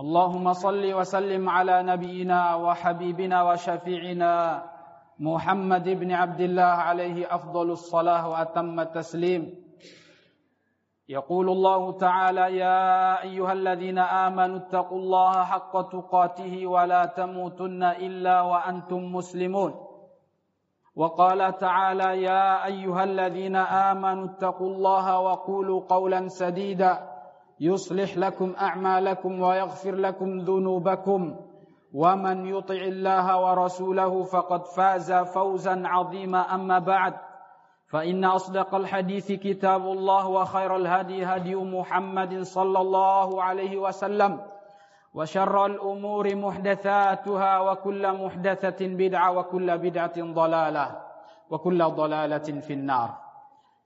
اللهم صل وسلم على نبينا وحبيبنا وشفيعنا محمد بن عبد الله عليه أفضل الصلاة وأتم التسليم. يقول الله تعالى يا أيها الذين آمنوا اتقوا الله حق تقاته ولا تموتن إلا وأنتم مسلمون وقال تعالى يا أيها الذين آمنوا اتقوا الله وقولوا قولا سديدا يصلح لكم أعمالكم ويغفر لكم ذنوبكم ومن يطع الله ورسوله فقد فاز فوزا عظيما. أما بعد فإن أصدق الحديث كتاب الله وخير الهدي هدي محمد صلى الله عليه وسلم وشر الأمور محدثاتها وكل محدثة بدعة وكل بدعة ضلالة وكل ضلالة في النار.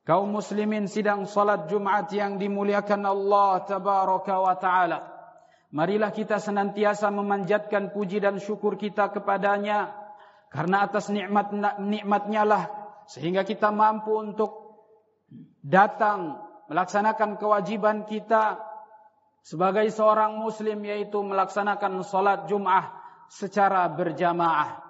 Kaum muslimin sidang salat Jumat yang dimuliakan Allah tabaraka wa taala. Marilah kita senantiasa memanjatkan puji dan syukur kita kepadanya karena atas nikmat nikmatnya lah sehingga kita mampu untuk datang melaksanakan kewajiban kita sebagai seorang muslim yaitu melaksanakan salat Jumat secara berjamaah.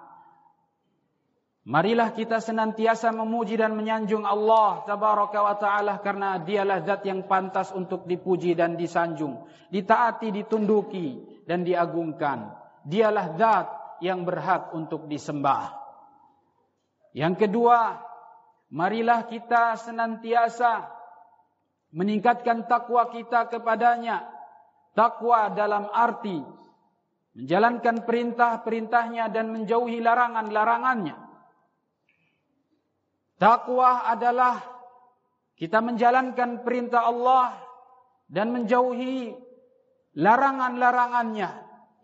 Marilah kita senantiasa memuji dan menyanjung Allah tabaraka wa taala karena dialah zat yang pantas untuk dipuji dan disanjung, ditaati, ditunduki dan diagungkan. Dialah zat yang berhak untuk disembah. Yang kedua, marilah kita senantiasa meningkatkan takwa kita kepadanya. Takwa dalam arti menjalankan perintah-perintahnya dan menjauhi larangan-larangannya. Takwa adalah kita menjalankan perintah Allah dan menjauhi larangan-larangannya.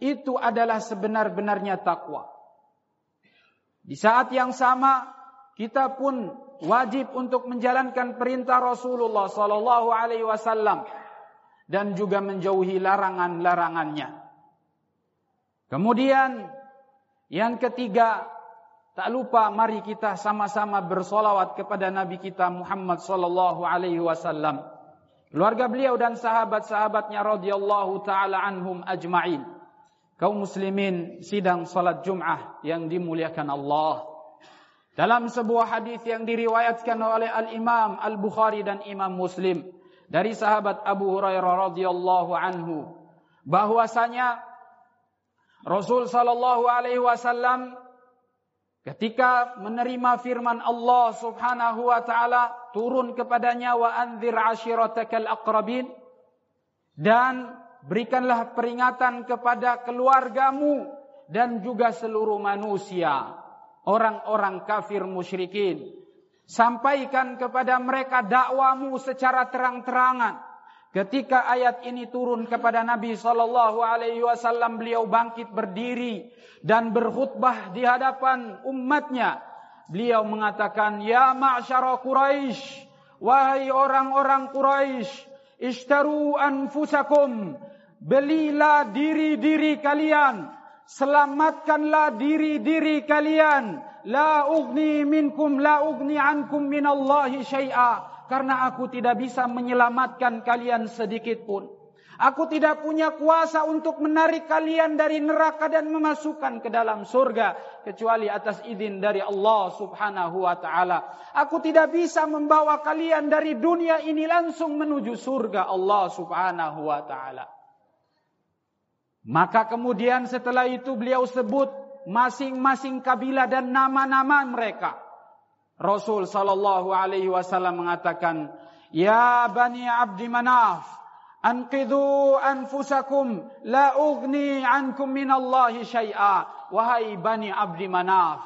Itu adalah sebenar-benarnya takwa. Di saat yang sama kita pun wajib untuk menjalankan perintah Rasulullah sallallahu alaihi wasallam dan juga menjauhi larangan-larangannya. Kemudian yang ketiga Tak lupa mari kita sama-sama bersolawat kepada Nabi kita Muhammad sallallahu alaihi wasallam. Keluarga beliau dan sahabat-sahabatnya radhiyallahu taala anhum ajma'in. Kaum muslimin sidang salat Jumat yang dimuliakan Allah. Dalam sebuah hadis yang diriwayatkan oleh Al-Imam Al-Bukhari dan Imam Muslim dari sahabat Abu Hurairah radhiyallahu anhu bahwasanya Rasul sallallahu alaihi wasallam Ketika menerima firman Allah Subhanahu wa taala turun kepadanya wa anzir ashiratakal aqrabin dan berikanlah peringatan kepada keluargamu dan juga seluruh manusia orang-orang kafir musyrikin. Sampaikan kepada mereka dakwamu secara terang-terangan Ketika ayat ini turun kepada Nabi sallallahu alaihi wasallam beliau bangkit berdiri dan berkhutbah di hadapan umatnya. Beliau mengatakan, "Ya ma'syara Quraisy, wahai orang-orang Quraisy, ishtaru anfusakum, belilah diri-diri kalian, selamatkanlah diri-diri kalian. La ugni minkum la ugni ankum minallahi syai'a." Karena aku tidak bisa menyelamatkan kalian sedikit pun. Aku tidak punya kuasa untuk menarik kalian dari neraka dan memasukkan ke dalam surga kecuali atas izin dari Allah Subhanahu wa taala. Aku tidak bisa membawa kalian dari dunia ini langsung menuju surga Allah Subhanahu wa taala. Maka kemudian setelah itu beliau sebut masing-masing kabilah dan nama-nama mereka. Rasul sallallahu alaihi wasallam mengatakan, "Ya Bani Abdi Manaf, anqidhu anfusakum la ugni ankum minallahi syai'a." Wahai Bani Abdi Manaf,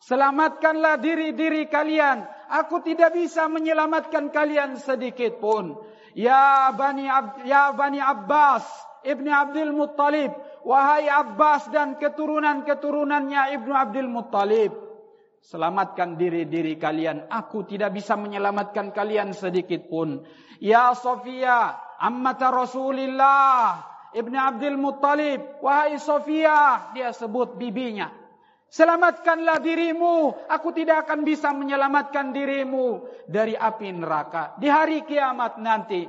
selamatkanlah diri-diri kalian. Aku tidak bisa menyelamatkan kalian sedikit pun. Ya Bani, Ab ya Bani Abbas, Ibni Abdul Muttalib. Wahai Abbas dan keturunan-keturunannya Ibnu Abdul Muttalib. Selamatkan diri-diri kalian. Aku tidak bisa menyelamatkan kalian sedikit pun. Ya Sofia, ammata Rasulillah. Ibni Abdul Muttalib. Wahai Sofia. Dia sebut bibinya. Selamatkanlah dirimu. Aku tidak akan bisa menyelamatkan dirimu dari api neraka. Di hari kiamat nanti.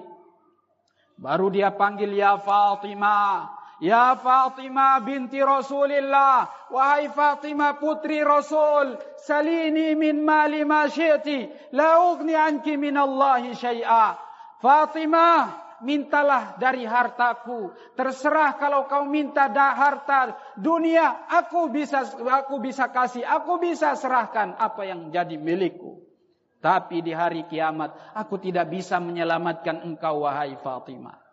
Baru dia panggil ya Fatimah. Ya Fatimah binti Rasulillah, wahai Fatimah putri Rasul, salini min mali ma syi'ti, la ughni anki min Allah syai'a. Fatimah, mintalah dari hartaku. Terserah kalau kau minta dah harta dunia, aku bisa aku bisa kasih, aku bisa serahkan apa yang jadi milikku. Tapi di hari kiamat, aku tidak bisa menyelamatkan engkau wahai Fatimah.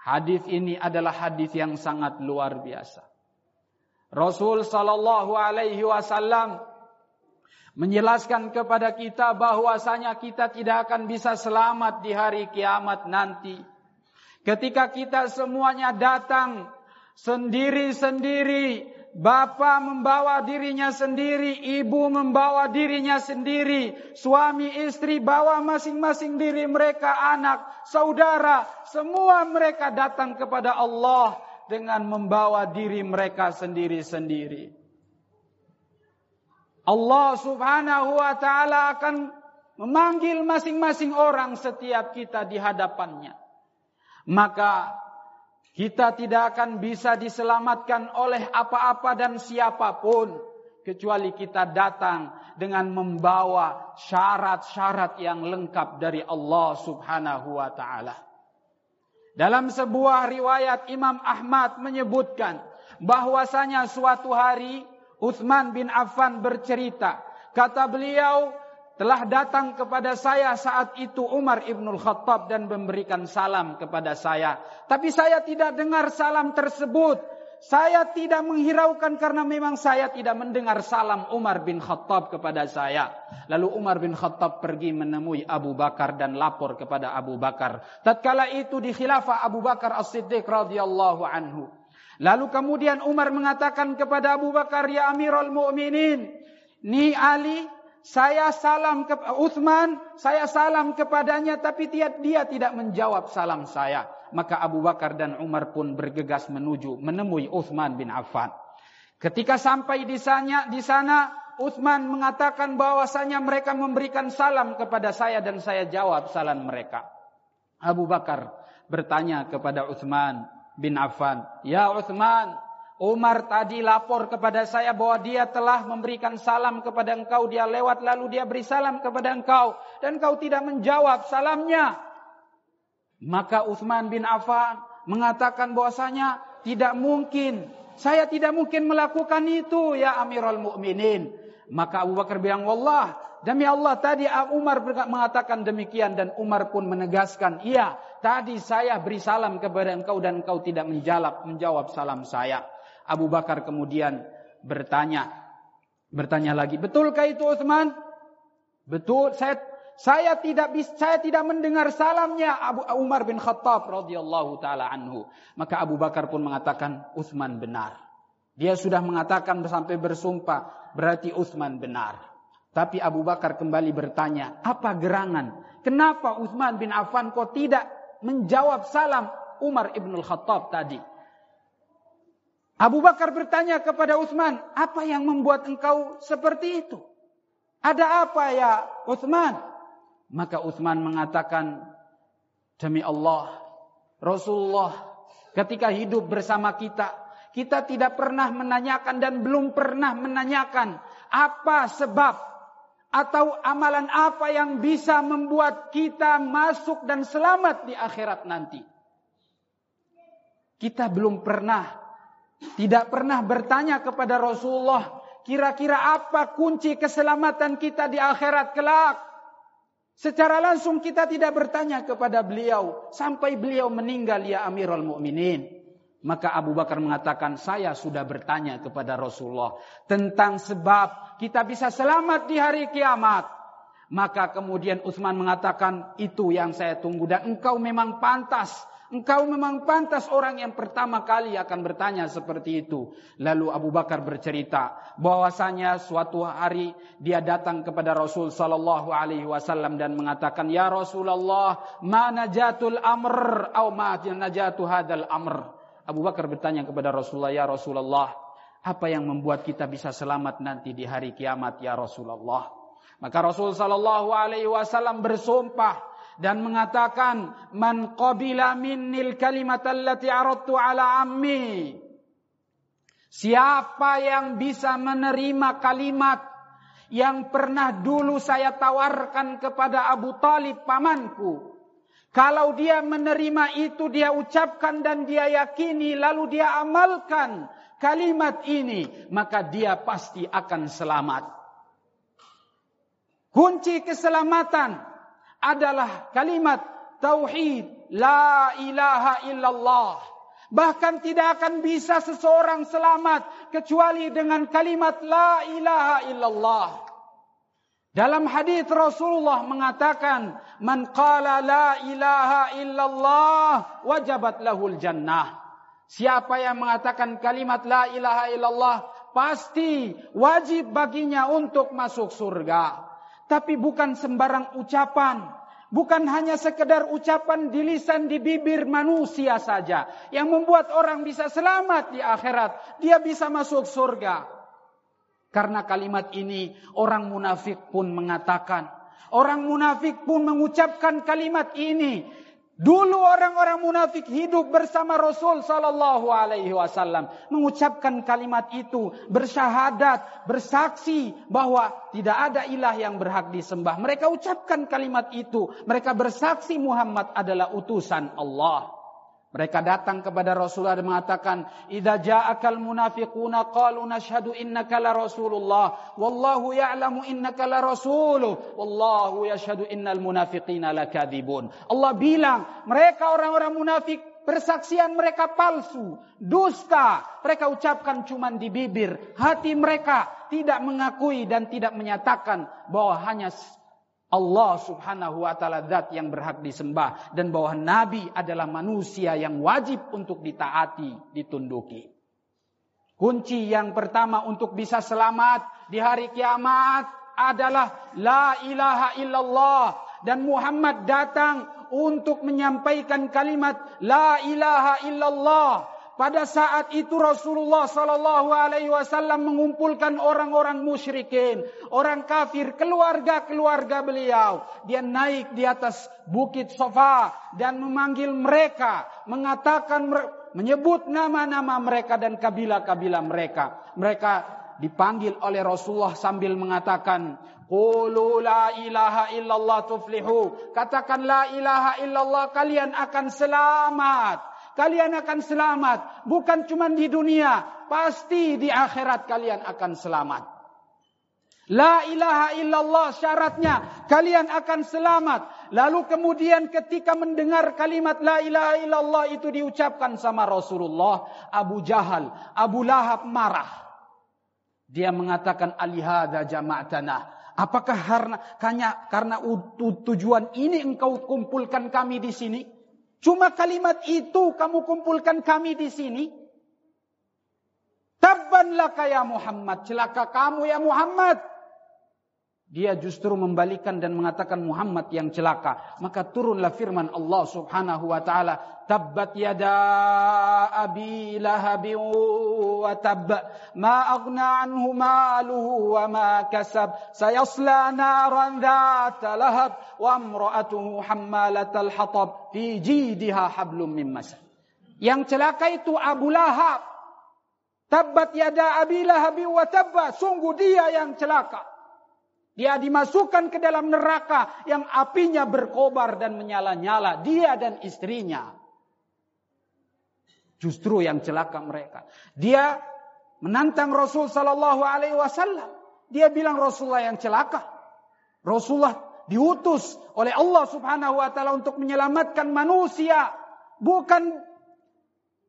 Hadis ini adalah hadis yang sangat luar biasa. Rasul sallallahu alaihi wasallam menjelaskan kepada kita bahwasanya kita tidak akan bisa selamat di hari kiamat nanti. Ketika kita semuanya datang sendiri-sendiri Bapak membawa dirinya sendiri, ibu membawa dirinya sendiri, suami istri bawa masing-masing diri mereka, anak, saudara, semua mereka datang kepada Allah dengan membawa diri mereka sendiri-sendiri. Allah Subhanahu wa taala akan memanggil masing-masing orang setiap kita di hadapannya. Maka kita tidak akan bisa diselamatkan oleh apa-apa dan siapa pun kecuali kita datang dengan membawa syarat-syarat yang lengkap dari Allah Subhanahu wa taala. Dalam sebuah riwayat Imam Ahmad menyebutkan bahwasanya suatu hari Utsman bin Affan bercerita, kata beliau, telah datang kepada saya saat itu Umar ibnul Khattab dan memberikan salam kepada saya. Tapi saya tidak dengar salam tersebut. Saya tidak menghiraukan karena memang saya tidak mendengar salam Umar bin Khattab kepada saya. Lalu Umar bin Khattab pergi menemui Abu Bakar dan lapor kepada Abu Bakar. Tatkala itu di khilafah Abu Bakar As-Siddiq radhiyallahu anhu. Lalu kemudian Umar mengatakan kepada Abu Bakar, "Ya Amirul Mukminin, ni Ali saya salam ke Uthman, saya salam kepadanya tapi dia, dia tidak menjawab salam saya. Maka Abu Bakar dan Umar pun bergegas menuju menemui Uthman bin Affan. Ketika sampai di sana, di sana Uthman mengatakan bahwasanya mereka memberikan salam kepada saya dan saya jawab salam mereka. Abu Bakar bertanya kepada Uthman bin Affan, "Ya Uthman, Umar tadi lapor kepada saya bahwa dia telah memberikan salam kepada engkau. Dia lewat lalu dia beri salam kepada engkau. Dan engkau tidak menjawab salamnya. Maka Uthman bin Affan mengatakan bahwasanya tidak mungkin. Saya tidak mungkin melakukan itu ya Amirul Mukminin. Maka Abu Bakar bilang, Wallah, demi Allah tadi Umar mengatakan demikian. Dan Umar pun menegaskan, iya tadi saya beri salam kepada engkau dan engkau tidak menjawab, menjawab salam saya. Abu Bakar kemudian bertanya, bertanya lagi, betulkah itu Utsman? Betul, saya saya tidak saya tidak mendengar salamnya Abu Umar bin Khattab radhiyallahu taala anhu. Maka Abu Bakar pun mengatakan Utsman benar. Dia sudah mengatakan sampai bersumpah, berarti Utsman benar. Tapi Abu Bakar kembali bertanya, apa gerangan? Kenapa Utsman bin Affan kok tidak menjawab salam Umar ibnul Khattab tadi? Abu Bakar bertanya kepada Utsman, apa yang membuat engkau seperti itu? Ada apa ya Utsman? Maka Utsman mengatakan, demi Allah, Rasulullah ketika hidup bersama kita, kita tidak pernah menanyakan dan belum pernah menanyakan apa sebab atau amalan apa yang bisa membuat kita masuk dan selamat di akhirat nanti. Kita belum pernah tidak pernah bertanya kepada Rasulullah, kira-kira apa kunci keselamatan kita di akhirat kelak? Secara langsung kita tidak bertanya kepada beliau sampai beliau meninggal ya Amirul Mukminin. Maka Abu Bakar mengatakan, saya sudah bertanya kepada Rasulullah tentang sebab kita bisa selamat di hari kiamat. Maka kemudian Utsman mengatakan, itu yang saya tunggu dan engkau memang pantas. Engkau memang pantas orang yang pertama kali akan bertanya seperti itu. Lalu Abu Bakar bercerita bahwasanya suatu hari dia datang kepada Rasul sallallahu alaihi wasallam dan mengatakan, "Ya Rasulullah, mana jatul amr atau ma najatu hadal amr?" Abu Bakar bertanya kepada Rasulullah, "Ya Rasulullah, apa yang membuat kita bisa selamat nanti di hari kiamat ya Rasulullah?" Maka Rasul sallallahu alaihi wasallam bersumpah dan mengatakan man qabila minnil kalimat allati aradtu ala ammi Siapa yang bisa menerima kalimat yang pernah dulu saya tawarkan kepada Abu Talib pamanku. Kalau dia menerima itu dia ucapkan dan dia yakini lalu dia amalkan kalimat ini maka dia pasti akan selamat. Kunci keselamatan adalah kalimat tauhid la ilaha illallah. Bahkan tidak akan bisa seseorang selamat kecuali dengan kalimat la ilaha illallah. Dalam hadis Rasulullah mengatakan, "Man qala la ilaha illallah wajabat lahul jannah." Siapa yang mengatakan kalimat la ilaha illallah pasti wajib baginya untuk masuk surga. Tapi bukan sembarang ucapan. Bukan hanya sekedar ucapan di lisan di bibir manusia saja. Yang membuat orang bisa selamat di akhirat. Dia bisa masuk surga. Karena kalimat ini orang munafik pun mengatakan. Orang munafik pun mengucapkan kalimat ini. Dulu orang-orang munafik hidup bersama Rasul sallallahu alaihi wasallam mengucapkan kalimat itu, bersyahadat, bersaksi bahwa tidak ada ilah yang berhak disembah. Mereka ucapkan kalimat itu, mereka bersaksi Muhammad adalah utusan Allah. Mereka datang kepada Rasulullah dan mengatakan, "Idza ja'akal munafiquna qalu nashhadu innaka la Rasulullah, wallahu ya'lamu innaka la rasuluh, wallahu yashhadu innal munafiqina lakadzibun." Allah bilang, mereka orang-orang munafik persaksian mereka palsu, dusta. Mereka ucapkan cuma di bibir, hati mereka tidak mengakui dan tidak menyatakan bahwa hanya Allah subhanahu wa ta'ala zat yang berhak disembah. Dan bahwa Nabi adalah manusia yang wajib untuk ditaati, ditunduki. Kunci yang pertama untuk bisa selamat di hari kiamat adalah La ilaha illallah. Dan Muhammad datang untuk menyampaikan kalimat La ilaha illallah pada saat itu Rasulullah sallallahu alaihi wasallam mengumpulkan orang-orang musyrikin, orang kafir, keluarga-keluarga beliau. Dia naik di atas bukit Sofa dan memanggil mereka, mengatakan menyebut nama-nama mereka dan kabilah-kabilah mereka. Mereka dipanggil oleh Rasulullah sambil mengatakan, Qulu la ilaha illallah tuflihu. Katakan la ilaha illallah kalian akan selamat kalian akan selamat. Bukan cuma di dunia, pasti di akhirat kalian akan selamat. La ilaha illallah syaratnya kalian akan selamat. Lalu kemudian ketika mendengar kalimat la ilaha illallah itu diucapkan sama Rasulullah, Abu Jahal, Abu Lahab marah. Dia mengatakan alihada jama'tana. Apakah karena karena, karena tujuan ini engkau kumpulkan kami di sini? Cuma kalimat itu kamu kumpulkan kami di sini. Tabban laka ya Muhammad. Celaka kamu ya Muhammad. Dia justru membalikan dan mengatakan Muhammad yang celaka. Maka turunlah firman Allah subhanahu wa ta'ala. Tabbat yada abi lahabi wa tab. Ma agna anhu maluhu wa ma kasab. Sayasla naran dhata lahab. Wa amra'atuhu hammalatal hatab. Fi jidiha hablum min masad. Yang celaka itu Abu Lahab. Tabbat yada abi lahabi wa tabba. Sungguh dia yang celaka. Dia dimasukkan ke dalam neraka yang apinya berkobar dan menyala-nyala. Dia dan istrinya. Justru yang celaka mereka. Dia menantang Rasul Sallallahu Alaihi Wasallam. Dia bilang Rasulullah yang celaka. Rasulullah diutus oleh Allah Subhanahu Wa Taala untuk menyelamatkan manusia, bukan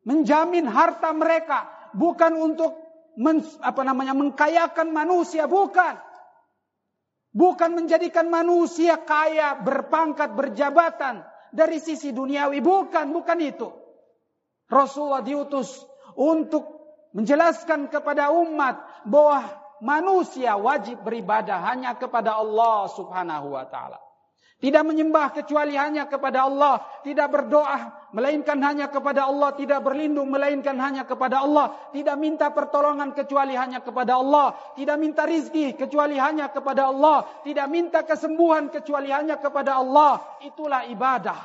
menjamin harta mereka, bukan untuk men, apa namanya mengkayakan manusia, bukan Bukan menjadikan manusia kaya, berpangkat, berjabatan dari sisi duniawi. Bukan, bukan itu. Rasulullah diutus untuk menjelaskan kepada umat bahwa manusia wajib beribadah hanya kepada Allah Subhanahu wa taala. Tidak menyembah kecuali hanya kepada Allah. Tidak berdoa melainkan hanya kepada Allah. Tidak berlindung melainkan hanya kepada Allah. Tidak minta pertolongan kecuali hanya kepada Allah. Tidak minta rizki kecuali hanya kepada Allah. Tidak minta kesembuhan kecuali hanya kepada Allah. Itulah ibadah.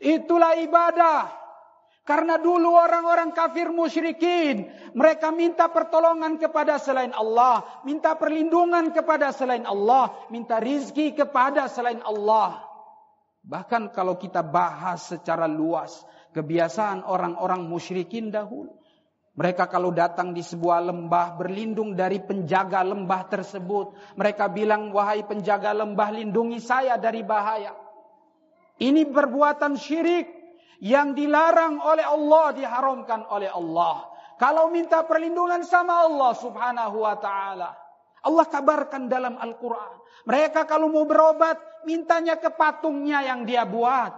Itulah ibadah. Karena dulu orang-orang kafir musyrikin, mereka minta pertolongan kepada selain Allah, minta perlindungan kepada selain Allah, minta rizki kepada selain Allah. Bahkan kalau kita bahas secara luas, kebiasaan orang-orang musyrikin dahulu. Mereka kalau datang di sebuah lembah berlindung dari penjaga lembah tersebut. Mereka bilang, wahai penjaga lembah lindungi saya dari bahaya. Ini perbuatan syirik yang dilarang oleh Allah diharamkan oleh Allah. Kalau minta perlindungan sama Allah Subhanahu wa taala. Allah kabarkan dalam Al-Qur'an. Mereka kalau mau berobat mintanya ke patungnya yang dia buat,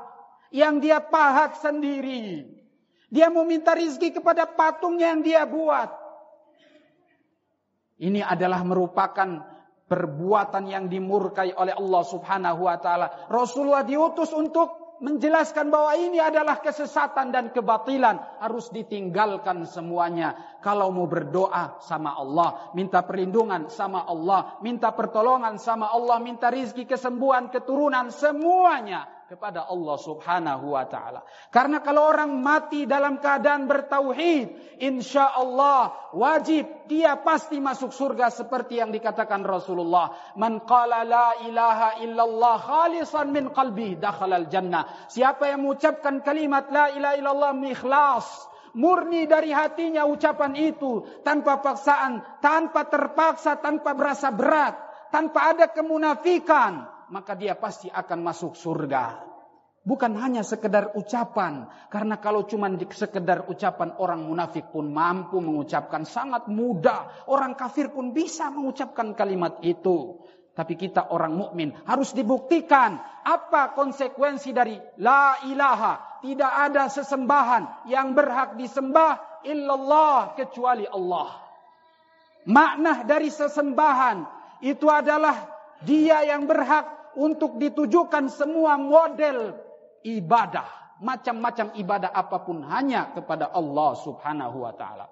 yang dia pahat sendiri. Dia mau minta rizki kepada patungnya yang dia buat. Ini adalah merupakan perbuatan yang dimurkai oleh Allah Subhanahu wa taala. Rasulullah diutus untuk menjelaskan bahwa ini adalah kesesatan dan kebatilan. Harus ditinggalkan semuanya. Kalau mau berdoa sama Allah minta perlindungan sama Allah minta pertolongan sama Allah minta rizki kesembuhan keturunan semuanya kepada Allah Subhanahu wa taala. Karena kalau orang mati dalam keadaan bertauhid, insya Allah wajib dia pasti masuk surga seperti yang dikatakan Rasulullah. Man qala la ilaha illallah khalisan min qalbi dakhala al jannah. Siapa yang mengucapkan kalimat la ilaha illallah ikhlas, murni dari hatinya ucapan itu tanpa paksaan, tanpa terpaksa, tanpa berasa berat, tanpa ada kemunafikan maka dia pasti akan masuk surga. Bukan hanya sekedar ucapan. Karena kalau cuma sekedar ucapan orang munafik pun mampu mengucapkan. Sangat mudah. Orang kafir pun bisa mengucapkan kalimat itu. Tapi kita orang mukmin harus dibuktikan apa konsekuensi dari la ilaha. Tidak ada sesembahan yang berhak disembah illallah kecuali Allah. Makna dari sesembahan itu adalah dia yang berhak untuk ditujukan semua model ibadah. Macam-macam ibadah apa pun hanya kepada Allah subhanahu wa ta'ala.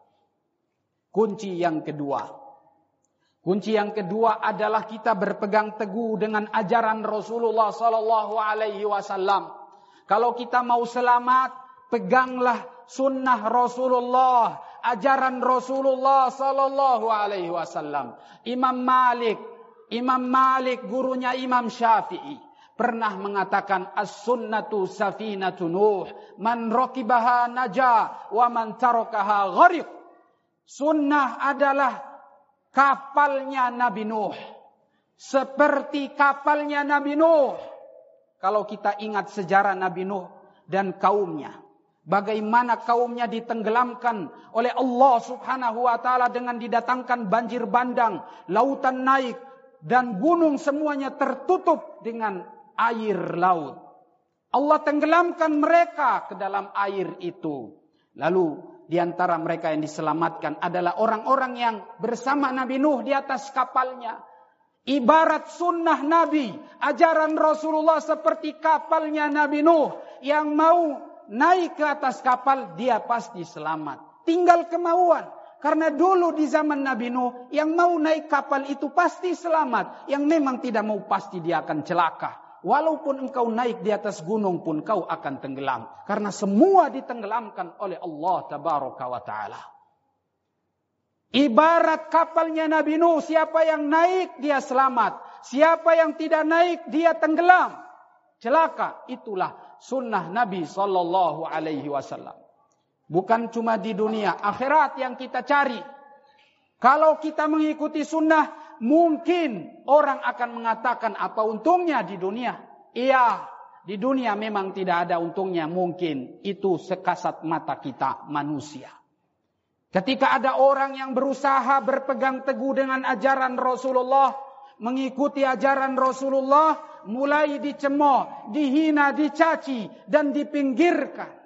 Kunci yang kedua. Kunci yang kedua adalah kita berpegang teguh dengan ajaran Rasulullah sallallahu alaihi wasallam. Kalau kita mau selamat, peganglah sunnah Rasulullah, ajaran Rasulullah sallallahu alaihi wasallam. Imam Malik Imam Malik gurunya Imam Syafi'i pernah mengatakan as-sunnatu safinatu nuh man rakibaha naja wa man tarakaha gharib. Sunnah adalah kapalnya Nabi Nuh. Seperti kapalnya Nabi Nuh. Kalau kita ingat sejarah Nabi Nuh dan kaumnya bagaimana kaumnya ditenggelamkan oleh Allah Subhanahu wa taala dengan didatangkan banjir bandang lautan naik dan gunung semuanya tertutup dengan air laut. Allah tenggelamkan mereka ke dalam air itu. Lalu di antara mereka yang diselamatkan adalah orang-orang yang bersama Nabi Nuh di atas kapalnya. Ibarat sunnah Nabi, ajaran Rasulullah seperti kapalnya Nabi Nuh yang mau naik ke atas kapal dia pasti selamat. Tinggal kemauan. Karena dulu di zaman Nabi Nuh, yang mau naik kapal itu pasti selamat. Yang memang tidak mau pasti dia akan celaka. Walaupun engkau naik di atas gunung pun kau akan tenggelam. Karena semua ditenggelamkan oleh Allah Tabaraka wa Ta'ala. Ibarat kapalnya Nabi Nuh, siapa yang naik dia selamat. Siapa yang tidak naik dia tenggelam. Celaka, itulah sunnah Nabi Sallallahu Alaihi Wasallam. Bukan cuma di dunia, akhirat yang kita cari. Kalau kita mengikuti sunnah, mungkin orang akan mengatakan apa untungnya di dunia. Iya, di dunia memang tidak ada untungnya. Mungkin itu sekasat mata kita manusia. Ketika ada orang yang berusaha berpegang teguh dengan ajaran Rasulullah, mengikuti ajaran Rasulullah mulai dicemooh, dihina, dicaci dan dipinggirkan.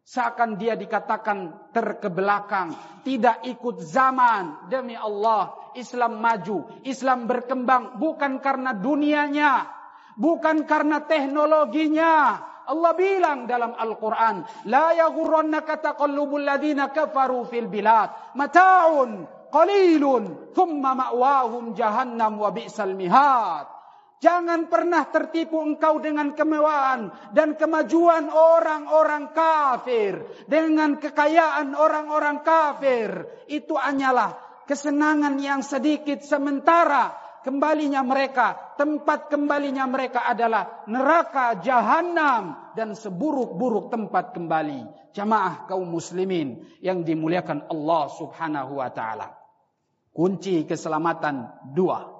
Seakan dia dikatakan terkebelakang, tidak ikut zaman. Demi Allah, Islam maju, Islam berkembang bukan karena dunianya, bukan karena teknologinya. Allah bilang dalam Al-Quran, La yaghurrannaka taqallubul ladina kafaru fil bilad, mata'un qalilun, thumma ma'wahum jahannam wa bi'sal mihad. Jangan pernah tertipu engkau dengan kemewahan dan kemajuan orang-orang kafir. Dengan kekayaan orang-orang kafir. Itu hanyalah kesenangan yang sedikit sementara. Kembalinya mereka, tempat kembalinya mereka adalah neraka jahanam dan seburuk-buruk tempat kembali. Jamaah kaum muslimin yang dimuliakan Allah subhanahu wa ta'ala. Kunci keselamatan dua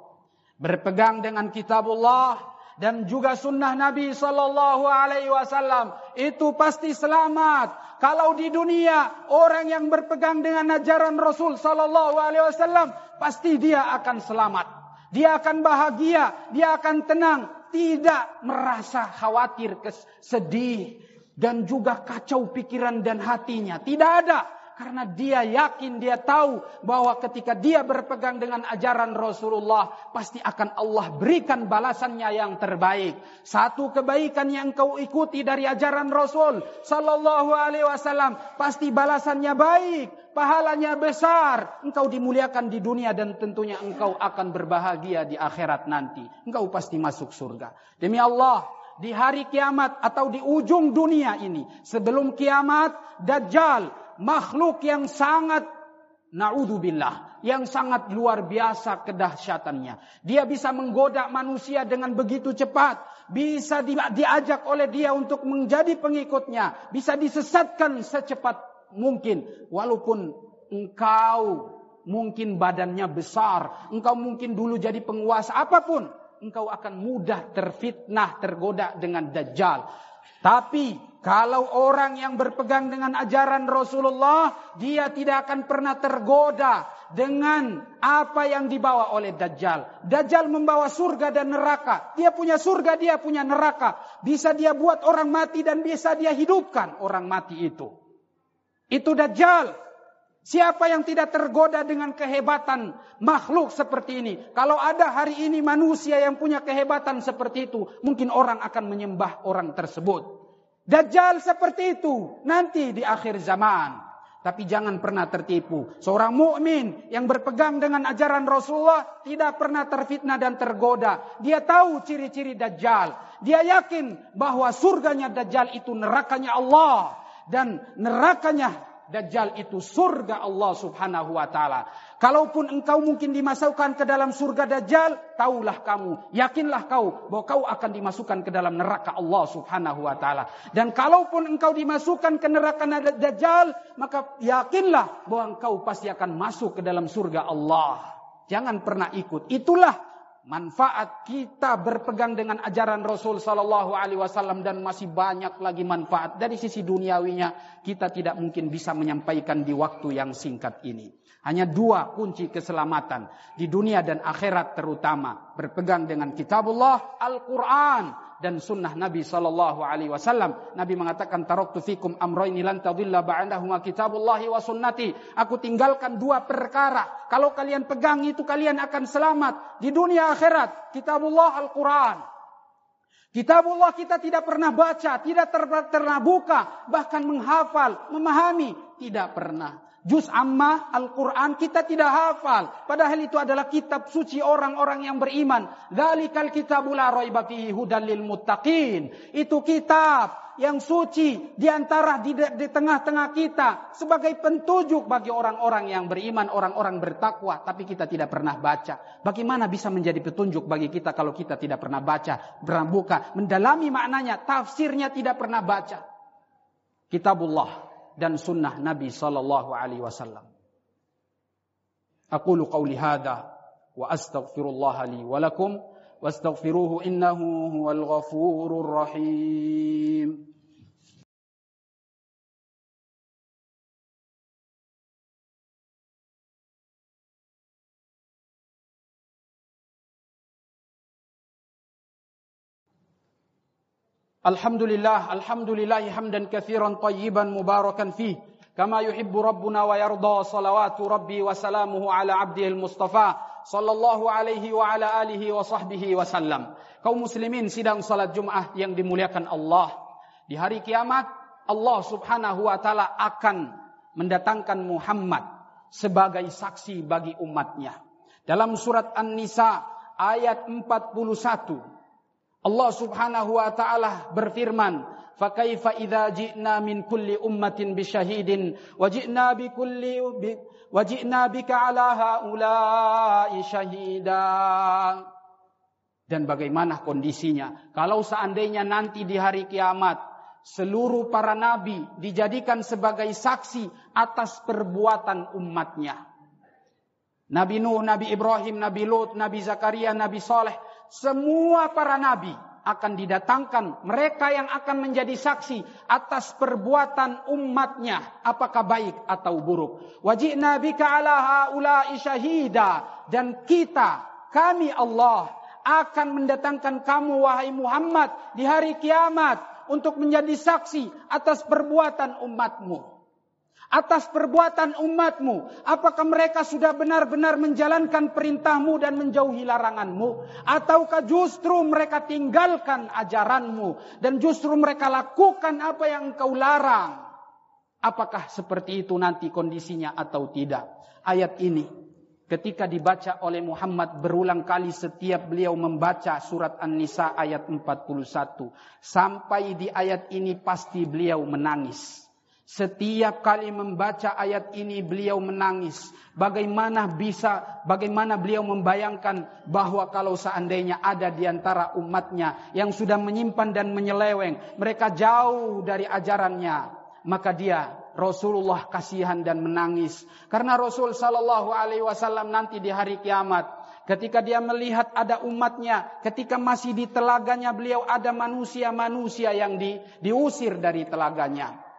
berpegang dengan kitabullah dan juga sunnah Nabi sallallahu alaihi wasallam itu pasti selamat. Kalau di dunia orang yang berpegang dengan ajaran Rasul sallallahu alaihi wasallam pasti dia akan selamat. Dia akan bahagia, dia akan tenang, tidak merasa khawatir, sedih dan juga kacau pikiran dan hatinya. Tidak ada karena dia yakin, dia tahu bahwa ketika dia berpegang dengan ajaran Rasulullah, pasti akan Allah berikan balasannya yang terbaik. Satu kebaikan yang kau ikuti dari ajaran Rasul Sallallahu Alaihi Wasallam, pasti balasannya baik, pahalanya besar. Engkau dimuliakan di dunia dan tentunya engkau akan berbahagia di akhirat nanti. Engkau pasti masuk surga. Demi Allah, di hari kiamat atau di ujung dunia ini, sebelum kiamat, Dajjal makhluk yang sangat naudzubillah, yang sangat luar biasa kedahsyatannya. Dia bisa menggoda manusia dengan begitu cepat, bisa diajak oleh dia untuk menjadi pengikutnya, bisa disesatkan secepat mungkin walaupun engkau mungkin badannya besar, engkau mungkin dulu jadi penguasa apa pun, engkau akan mudah terfitnah, tergoda dengan dajjal. Tapi kalau orang yang berpegang dengan ajaran Rasulullah, dia tidak akan pernah tergoda dengan apa yang dibawa oleh Dajjal. Dajjal membawa surga dan neraka. Dia punya surga, dia punya neraka. Bisa dia buat orang mati dan bisa dia hidupkan orang mati itu. Itu Dajjal. Siapa yang tidak tergoda dengan kehebatan makhluk seperti ini? Kalau ada hari ini manusia yang punya kehebatan seperti itu, mungkin orang akan menyembah orang tersebut. Dajjal seperti itu nanti di akhir zaman. Tapi jangan pernah tertipu. Seorang mukmin yang berpegang dengan ajaran Rasulullah tidak pernah terfitnah dan tergoda. Dia tahu ciri-ciri Dajjal. Dia yakin bahwa surganya Dajjal itu nerakanya Allah dan nerakanya Dajjal itu surga Allah subhanahu wa ta'ala. Kalaupun engkau mungkin dimasukkan ke dalam surga Dajjal, taulah kamu, yakinlah kau bahwa kau akan dimasukkan ke dalam neraka Allah subhanahu wa ta'ala. Dan kalaupun engkau dimasukkan ke neraka Dajjal, maka yakinlah bahwa engkau pasti akan masuk ke dalam surga Allah. Jangan pernah ikut. Itulah manfaat kita berpegang dengan ajaran Rasul Sallallahu Alaihi Wasallam dan masih banyak lagi manfaat dari sisi duniawinya kita tidak mungkin bisa menyampaikan di waktu yang singkat ini. Hanya dua kunci keselamatan di dunia dan akhirat terutama berpegang dengan kitabullah Al-Quran dan sunnah Nabi Sallallahu Alaihi Wasallam. Nabi mengatakan taraktu fikum amroini lan tadilla kitabullahi wa. Aku tinggalkan dua perkara. Kalau kalian pegang itu kalian akan selamat di dunia akhirat. Kitabullah Al-Quran. Kitabullah kita tidak pernah baca, tidak pernah buka, bahkan menghafal, memahami, tidak pernah. Juz amma Al-Quran kita tidak hafal. Padahal itu adalah kitab suci orang-orang yang beriman. Dalikal kitabul raiba fihi hudan lil muttaqin. Itu kitab yang suci di antara di, tengah-tengah kita sebagai pentujuk bagi orang-orang yang beriman, orang-orang bertakwa, tapi kita tidak pernah baca. Bagaimana bisa menjadi petunjuk bagi kita kalau kita tidak pernah baca, pernah buka, mendalami maknanya, tafsirnya tidak pernah baca. Kitabullah dan sunnah Nabi sallallahu alaihi wasallam. Aqulu qawli hadha wa astaghfirullah li wa lakum wastaghfiruhu innahu huwal ghafurur rahim. Alhamdulillah, alhamdulillah hamdan kathiran tayyiban mubarakan fih. Kama yuhibbu rabbuna wa yarda salawatu rabbi wa salamuhu ala abdihil mustafa sallallahu alaihi wa ala alihi wa sahbihi wa sallam. Kaum muslimin sidang salat Jumat yang dimuliakan Allah. Di hari kiamat Allah subhanahu wa ta'ala akan mendatangkan Muhammad sebagai saksi bagi umatnya. Dalam surat An-Nisa ayat 41 Allah Subhanahu wa taala berfirman, "Fa kaifa idza ji'na min kulli ummatin bi syahidin wa ji'na bi kulli wa ji'na bika 'ala haula'i syahida." Dan bagaimana kondisinya kalau seandainya nanti di hari kiamat seluruh para nabi dijadikan sebagai saksi atas perbuatan umatnya. Nabi Nuh, Nabi Ibrahim, Nabi Lut, Nabi Zakaria, Nabi Saleh semua para nabi akan didatangkan. Mereka yang akan menjadi saksi atas perbuatan umatnya apakah baik atau buruk. Wajibna bika ala haula'i syahida. Dan kita kami Allah akan mendatangkan kamu wahai Muhammad di hari kiamat untuk menjadi saksi atas perbuatan umatmu atas perbuatan umatmu. Apakah mereka sudah benar-benar menjalankan perintahmu dan menjauhi laranganmu? Ataukah justru mereka tinggalkan ajaranmu dan justru mereka lakukan apa yang engkau larang? Apakah seperti itu nanti kondisinya atau tidak? Ayat ini ketika dibaca oleh Muhammad berulang kali setiap beliau membaca surat An-Nisa ayat 41. Sampai di ayat ini pasti beliau menangis. Setiap kali membaca ayat ini beliau menangis. Bagaimana bisa, bagaimana beliau membayangkan bahwa kalau seandainya ada di antara umatnya yang sudah menyimpan dan menyeleweng. Mereka jauh dari ajarannya. Maka dia Rasulullah kasihan dan menangis. Karena Rasul Sallallahu Alaihi Wasallam nanti di hari kiamat ketika dia melihat ada umatnya, ketika masih di telaganya beliau ada manusia-manusia yang di, diusir dari telaganya.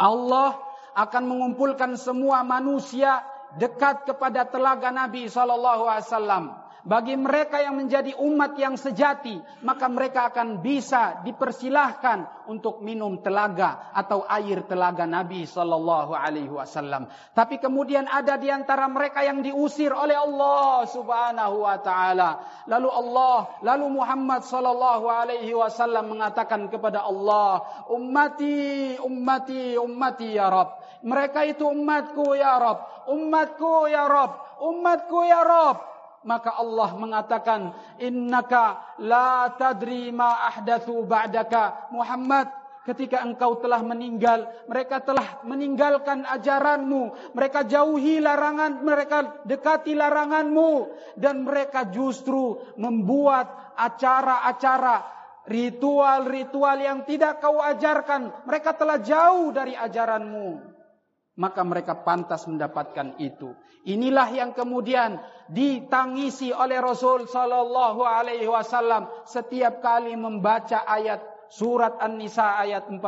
Allah akan mengumpulkan semua manusia dekat kepada telaga Nabi sallallahu alaihi wasallam bagi mereka yang menjadi umat yang sejati, maka mereka akan bisa dipersilahkan untuk minum telaga atau air telaga Nabi sallallahu alaihi wasallam. Tapi kemudian ada di antara mereka yang diusir oleh Allah Subhanahu wa taala. Lalu Allah, lalu Muhammad sallallahu alaihi wasallam mengatakan kepada Allah, "Ummati, ummati, ummati ya Rabb." Mereka itu umatku ya Rabb, umatku ya Rabb, umatku ya Rabb maka Allah mengatakan innaka la tadri ma ahdatsu ba'daka. Muhammad ketika engkau telah meninggal mereka telah meninggalkan ajaranmu. Mereka jauhi larangan mereka dekati laranganmu. Dan mereka justru membuat acara-acara ritual-ritual yang tidak kau ajarkan. Mereka telah jauh dari ajaranmu maka mereka pantas mendapatkan itu. Inilah yang kemudian ditangisi oleh Rasul sallallahu alaihi wasallam setiap kali membaca ayat surat An-Nisa ayat 41.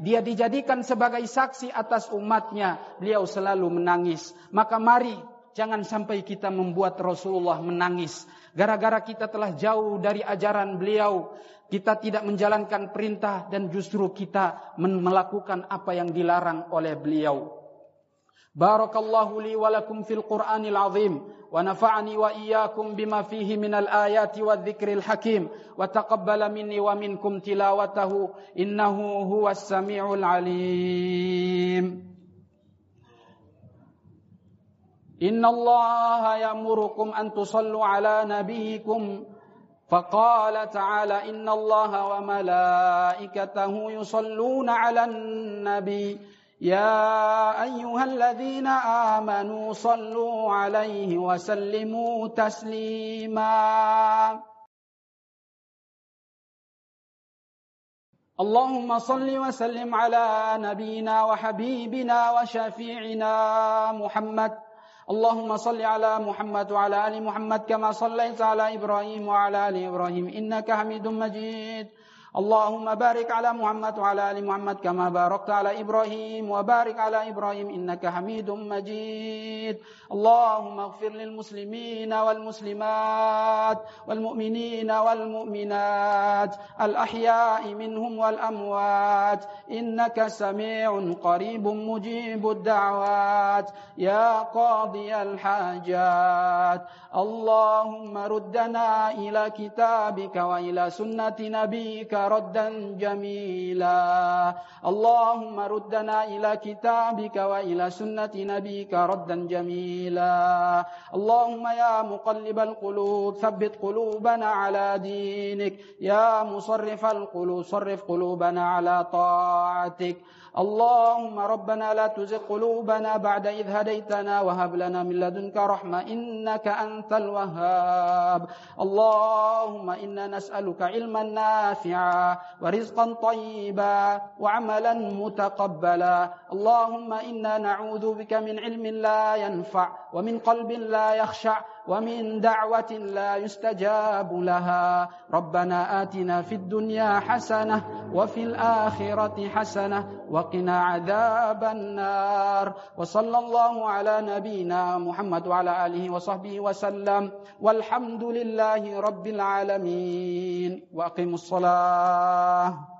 Dia dijadikan sebagai saksi atas umatnya. Beliau selalu menangis. Maka mari jangan sampai kita membuat Rasulullah menangis gara-gara kita telah jauh dari ajaran beliau kita tidak menjalankan perintah dan justru kita melakukan apa yang dilarang oleh beliau. Barakallahu li wa lakum fil Qur'anil azim wa nafa'ani wa iyyakum bima fihi minal ayati wa dzikril hakim wa taqabbala minni wa minkum tilawatahu innahu huwas samiul alim. Inna Allah ya'murukum an tusallu ala nabiyikum فقال تعالى إن الله وملائكته يصلون على النبي. يا أيها الذين آمنوا صلوا عليه وسلموا تسليما. اللهم صل وسلم على نبينا وحبيبنا وشفيعنا محمد اللهم صل على محمد وعلى آل محمد كما صليت على إبراهيم وعلى آل إبراهيم إنك حميد مجيد. اللهم بارك على محمد وعلى آل محمد كما باركت على إبراهيم وبارك على إبراهيم إنك حميد مجيد. اللهم اغفر للمسلمين والمسلمات والمؤمنين والمؤمنات الأحياء منهم والأموات. إنك سميع قريب مجيب الدعوات. يا قاضي الحاجات. اللهم ردنا إلى كتابك وإلى سنة نبيك ردا جميلا. اللهم ردنا إلى كتابك وإلى سنة نبيك ردا جميلا. اللهم يا مقلب القلوب ثبت قلوبنا على دينك. يا مصرف القلوب صرف قلوبنا على طاعتك. اللهم ربنا لا تزغ قلوبنا بعد إذ هديتنا وهب لنا من لدنك رحمة إنك أنت الوهاب. اللهم إنا نسألك علما ورزقا طيبا وعملا متقبلا. اللهم إنا نعوذ بك من علم لا ينفع ومن قلب لا يخشع ومن دعوة لا يستجاب لها. ربنا آتنا في الدنيا حسنة وفي الآخرة حسنة وقنا عذاب النار. وصلى الله على نبينا محمد وعلى آله وصحبه وسلم. والحمد لله رب العالمين. وأقيموا الصلاة.